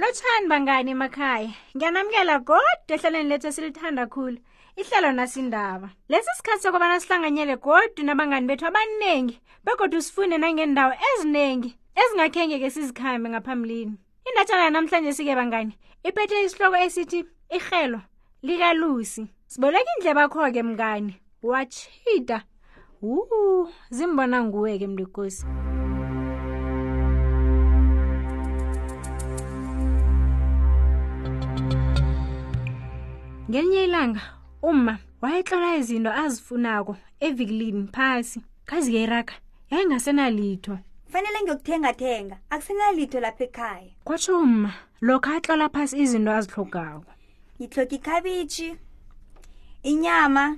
lotshani bangani emakhaya ngiyanamukela godu ehlelweni lethu esilithanda khulu ihlelo nasindaba lesi sikhathi sokubana sihlanganyele godu nabangani bethu abaningi begodu sifunde nangendawo eziningi ezingakhengeke sizikhambe ngaphambilini indatshana yanamhlanje sike bangani iphethe isihloko esithi irhelo likalusi siboleka indlebakho-ke mngani watshida wu zimbona nguwe-ke mntukosi ngelinye ilanga uma wayetlola izinto azifunako evikilini phasi kazi-ke iraga yayingasenalitho fanele ngiyokuthengathenga akusenalitho lapha ekhaya kwatsho umma lokho atlola phasi izinto azihlogako ngihloga ikhabitshi inyama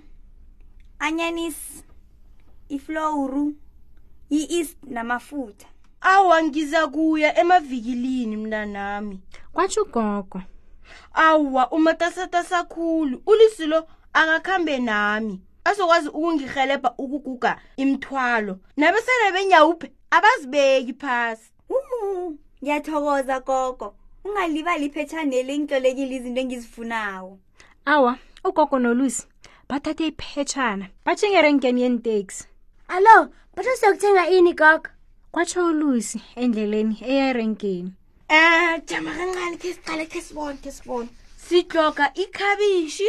anyanis iflowuru i-east namafutha awa ngiza kuya emavikilini mntanami kwatsho ugogo awa umatasatasa khulu ulisilo akakhambe nami bazokwazi ukungirhelebha ukuguga imithwalo nabesana benyawuphe abazibeki phasi umu ngiyathokoza gogo ungalibali iphetshaneli engitlolekile izinto engizifunawo awa ugogo nolusi bathathe iphetshana batshinge erenkeni yeniteksi alo batho siyokuthenga ini gogo kwatsho ulusi endleleni eya erenkeni um jama kancane khe siqale khe sibone khe sibone sitloga ikhabishi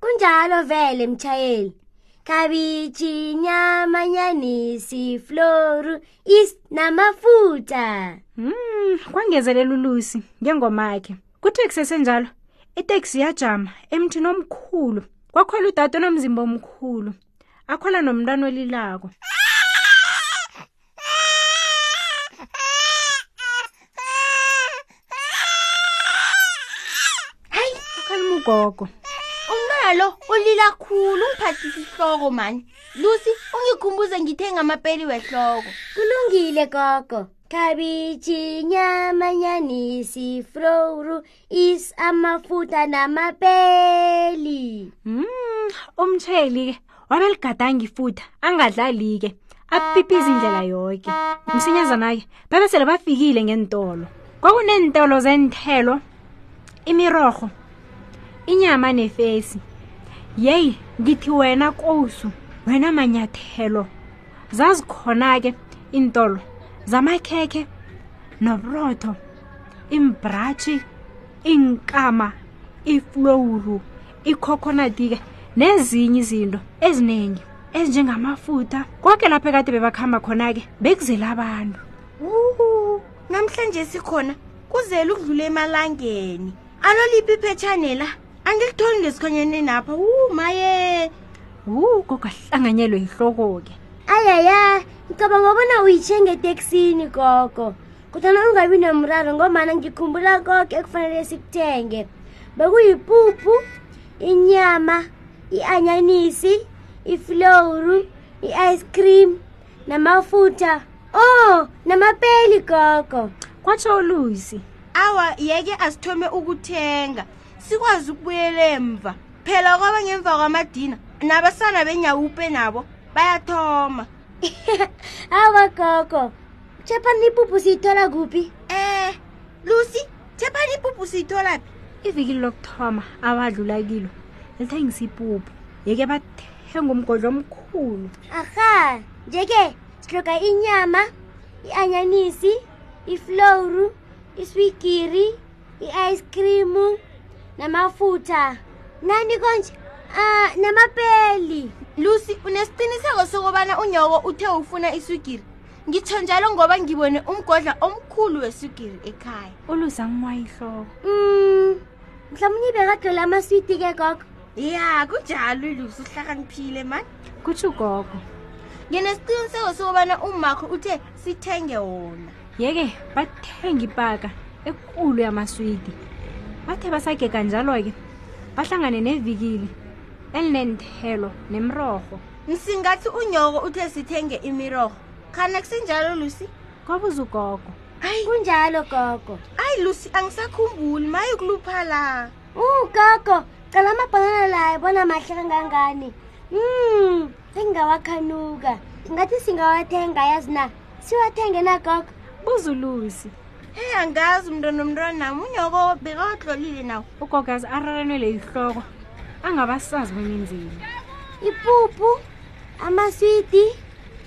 kunjalo vele mtshayeli khabichi nyama nyanisi floru is namafutha Mm, kwangezelela ulusi ngengomakhe kuthe kusesenjalo iteksi yajama emthini omkhulu kwakhwela udade onomzimba omkhulu akhwela nomntwana olilako hayi ukhona umugogo umntwana lo ulila khulu ungiphathisa isihloko mani lucy ungikhumbuze ngithe ngamapeli wehloko kulungile gogo khabichi nyama nyanisi frouru is amafuta namapeli mm, umtsheli-ke wabeligadangi ifuta angadlali-ke apipiza indlela yoke msinyazana-ke babesele bafikile ngentolo kwakuneentolo zenthelo imirorho inyama nefesi yeyi ngithi wena kosu wena manyathelo zazikhona-ke iintolo zamakhekhe nobrotho imbratshi iinkama iflowuru ikhokhonathi-ke nezinye izinto eziningi ezinjengamafutha konke lapho ekade bebakuhamba khona-ke bekuzela abantu namhlanje sikhona kuzele ukudlula emalangeni aloliphi iphetshane la angilitholi ngesikhonyeni napha wu maye wu goga hlanganyelwe yihloko-ke ayaya ngicabanga ubona uyitshe ngeteksini gogo kodwana ungabi nomraro ngomana ngikhumbula koke ekufanele sikuthenge bekuyipuphu inyama i-anyanisi ifloru i-ice cream namafutha o oh, namapeli gogo kwatsho ulusi awa yeke asithome ukuthenga sikwazi ukubuyela emva phela kwaba ngemva kwamadina nabasana benyawupe nabo bayathoma awa gogo Chapani ipuphu siyithola kuphi? Eh, Lucy, chapani ipuphu siyithola phi? Iviki lokuthoma abadlula kilo lithengisa ipuphu. Yeke bathenga umgodlo omkhulu. Aha, njeke siloga inyama, ianyanisi, ifloru, iswigiri, iice cream, namafutha. Nani konje? Ah, namapeli. Lucy, unesiqiniseko sokubana unyoko uthe ufuna iswigiri? ngitjho njalo ngoba ngibone umgodla omkhulu weswigiri ekhaya uluza ngwayihloko mm, mhlawumunye ibekadlole amaswidi ke gogo ya kunjalo ilusa uhlakaniphile mani kutsho ugogo nginesiqiniseko sokubana umakho uthe sithenge wona yeke bathenga ipaka ekulu yamaswidi bathe basagega njalo-ke bahlangane nevikili elineenthelo nemroho msingathi unyoko uthe sithenge imirorho khana kusinjalo lucy kwabuza ugogo hayi kunjalo gogo ayi lucy angisakhumbuli maye ukulupha la ugogo cala amabhanana layo bona mahle kangangani um sengingawakhanuka ngathi singawathenga yazi na siwathenge nagogo buzulusi heyi angazi umntwana omntwana nam unyoko bekawatlolile nawo ugogazi ararenwele ihloko angabasazi bonyenzeni ipuphu amaswidi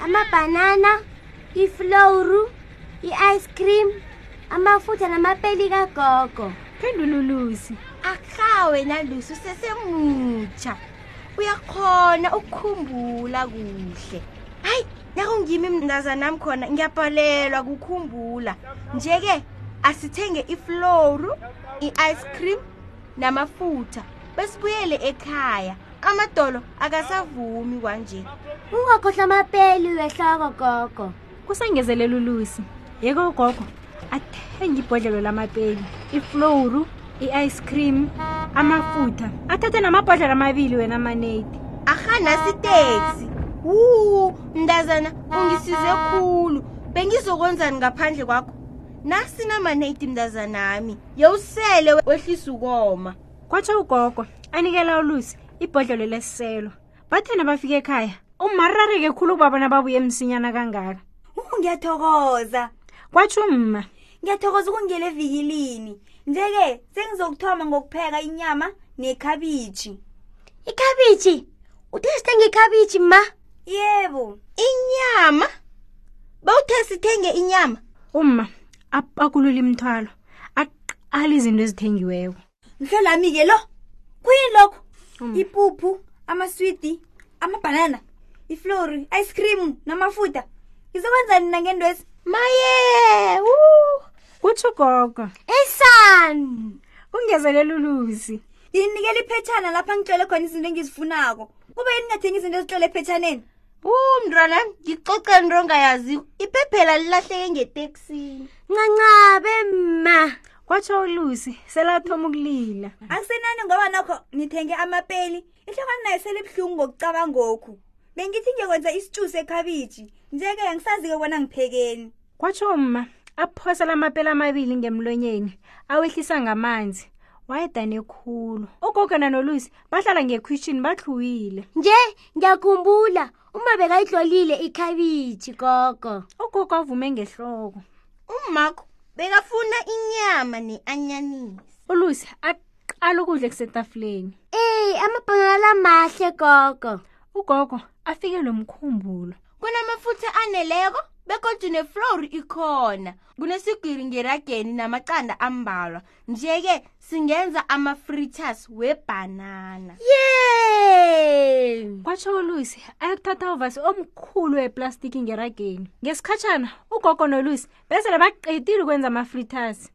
amabhanana ifloru i-ice cream amafutha namapeli kagogo phendululusi ahawe nalusi usesemutsha uyakhona ukukhumbula kuhle hayi nakungimi mntazanami khona ngiyabhalelwa kukhumbula nje-ke asithenge ifloru i-ice cream namafutha besibuyele ekhaya amadolo akasavumi kwanje ungakhohlwa amapeli wehloko gogo kusengezelela ulusi yeke ugogo athenge ibhodlelo lamapeli iflowuru i-ice cream amafutha athathe namabhodlela amabili wena amanedi arhana siteksi wu mntazana ungisize khulu bengizokwenzani ngaphandle kwakho nasinamanedi mntazanami yewusele wehlisa ukoma kwatsho ugogo anikela ulusi ibhodlelo lesiselo bathe nabafika ekhaya umarareke khulu ubaba nababuye emsinyana kangaka Uh, ngiyathokoza kwatsho umma ngiyathokoza ukungiyela evikilini nje-ke sengizokuthoma ngokupheka inyama nekhabitjhi ikhabitjhi uthe sithenge ikhabitjhi ma yebo inyama bawuthe sithenge inyama umma apakulula imithwalo aqala izinto ezithengiweko mhlolami-ke lo kuyini lokho Mm. ipuphu amaswidi amabhanana iflori ice cream namafuta ngizokwenza nina ngento ezi maye uh, kutsho ugogo esan ungezelela uluzi nginikela iphetshana lapha ngitlole khona izinto engizifunako kuba yini ngathenga izinto ezitlole ephethaneni u mntwana ngixoxe nto ongayaziyo iphephela lilahleke ngeteksini ncancabe ma kwatsho ulusi selathoma ukulila akusenani ngoba nokho nithenge amapeli ihloko anginayo selibuhlungu ngokucabangoku bengithi ngiyokwenza isitshuse ekhabitshi nje-ke angisazi-ke bona ngiphekeni kwatsho mma aphosa lamapela amabili ngemlonyeni awehlisa ngamanzi wayedane khulu ugogana nolusi bahlala ngekhwishini batlhuwile nje ngiyakhumbula uma bekayihlolile ikhabitjhi gogo ugogo avume ngehloko umakho bekafuna inyama ne-anyanisi ulusi aqala ukudla kusetafuleni eyi amabhanala mahle gogo ugogo afike lo mkhumbulo kunamafutha aneleko bekodwa neflori ikhona kunesigwiri ngerageni namacanda ambalwa nje-ke singenza ama-fritas webhanana ye kwatsho ulusi ayokuthatha uvasi omkhulu weplastiki ngerageni ngesikhatshana ugogo nolusi besele baqedile ukwenza ama-fritas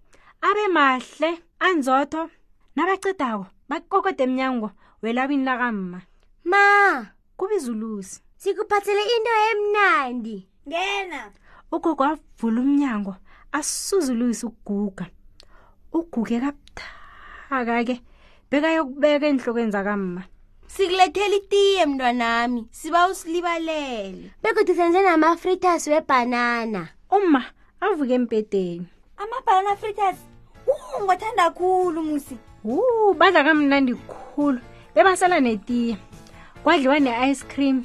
abe mahle anzotho nabacedako bakokode emnyango welabini lakamma ma kubizulusi sikuphathele into emnandi ngena ugogo wavula umnyango asuzuluyisa ukuguga uguge kabuthaka ke bekayokubeka enhlokweni zakamma sikulethela itiye mntwanami siba usilibalele begodisa njenama-fritas webhanana umma avuke embhedeni amabhanana fritas wu ngiwathanda khulu musi wu badla kamnandi khulu bebasala netiya kwadliwa ne-ice cream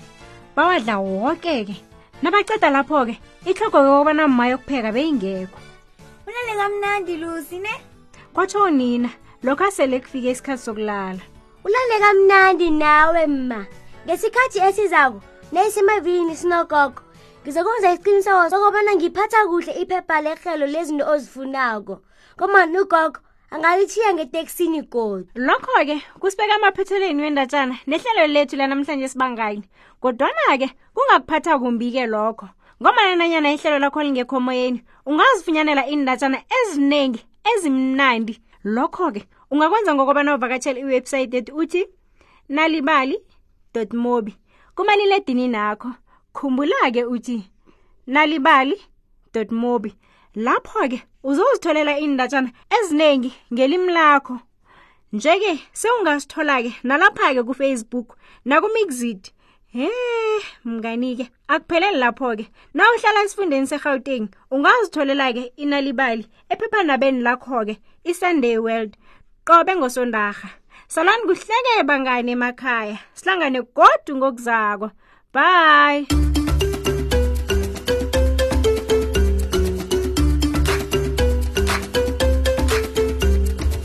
bawadla woke-ke nabaceda lapho-ke itlhogo yokobana mma yokupheka beyingekho ulale kamnandi lusi ne kwatsho nina lokho asele kufike isikhathi sokulala ulale kamnandi nawe ma ngesikhathi esizako neyisemavini sinogogo ngizokwenza isiqiniseko sokubana ngiphatha kuhle iphepha lerhelo lezinto ozifunako komani ugogo angalithiya ngeteksini godi lokho-ke kusibeka amaphethelweni wendatshana nehlelo lethu lanamhlanje sibangayini kodwana-ke kungakuphatha kumbi-ke lokho ngomana nanyana ihlelo lakho lingekhomoyeni ungazifunyanela iindatshana eziningi ezimnandi lokho-ke ungakwenza ngokobana uvakatshela iwebhsayithi ethi uthi nalimali mobi kumaliledini nakho khumbula-ke uthi nalibali mobi lapho-ke uzozitholela iindatshana eziningi ngelimi lakho nje-ke sewungasithola-ke nalapha-ke kufacebook nakumixit he mnganike akupheleli lapho-ke na uhlala esifundeni serhawuteng ungazitholela-ke inalibali ephephanabeni lakho-ke isunday world qobe ngosondarha salani kuhleke bangane emakhaya sihlangane godu ngokuzako bye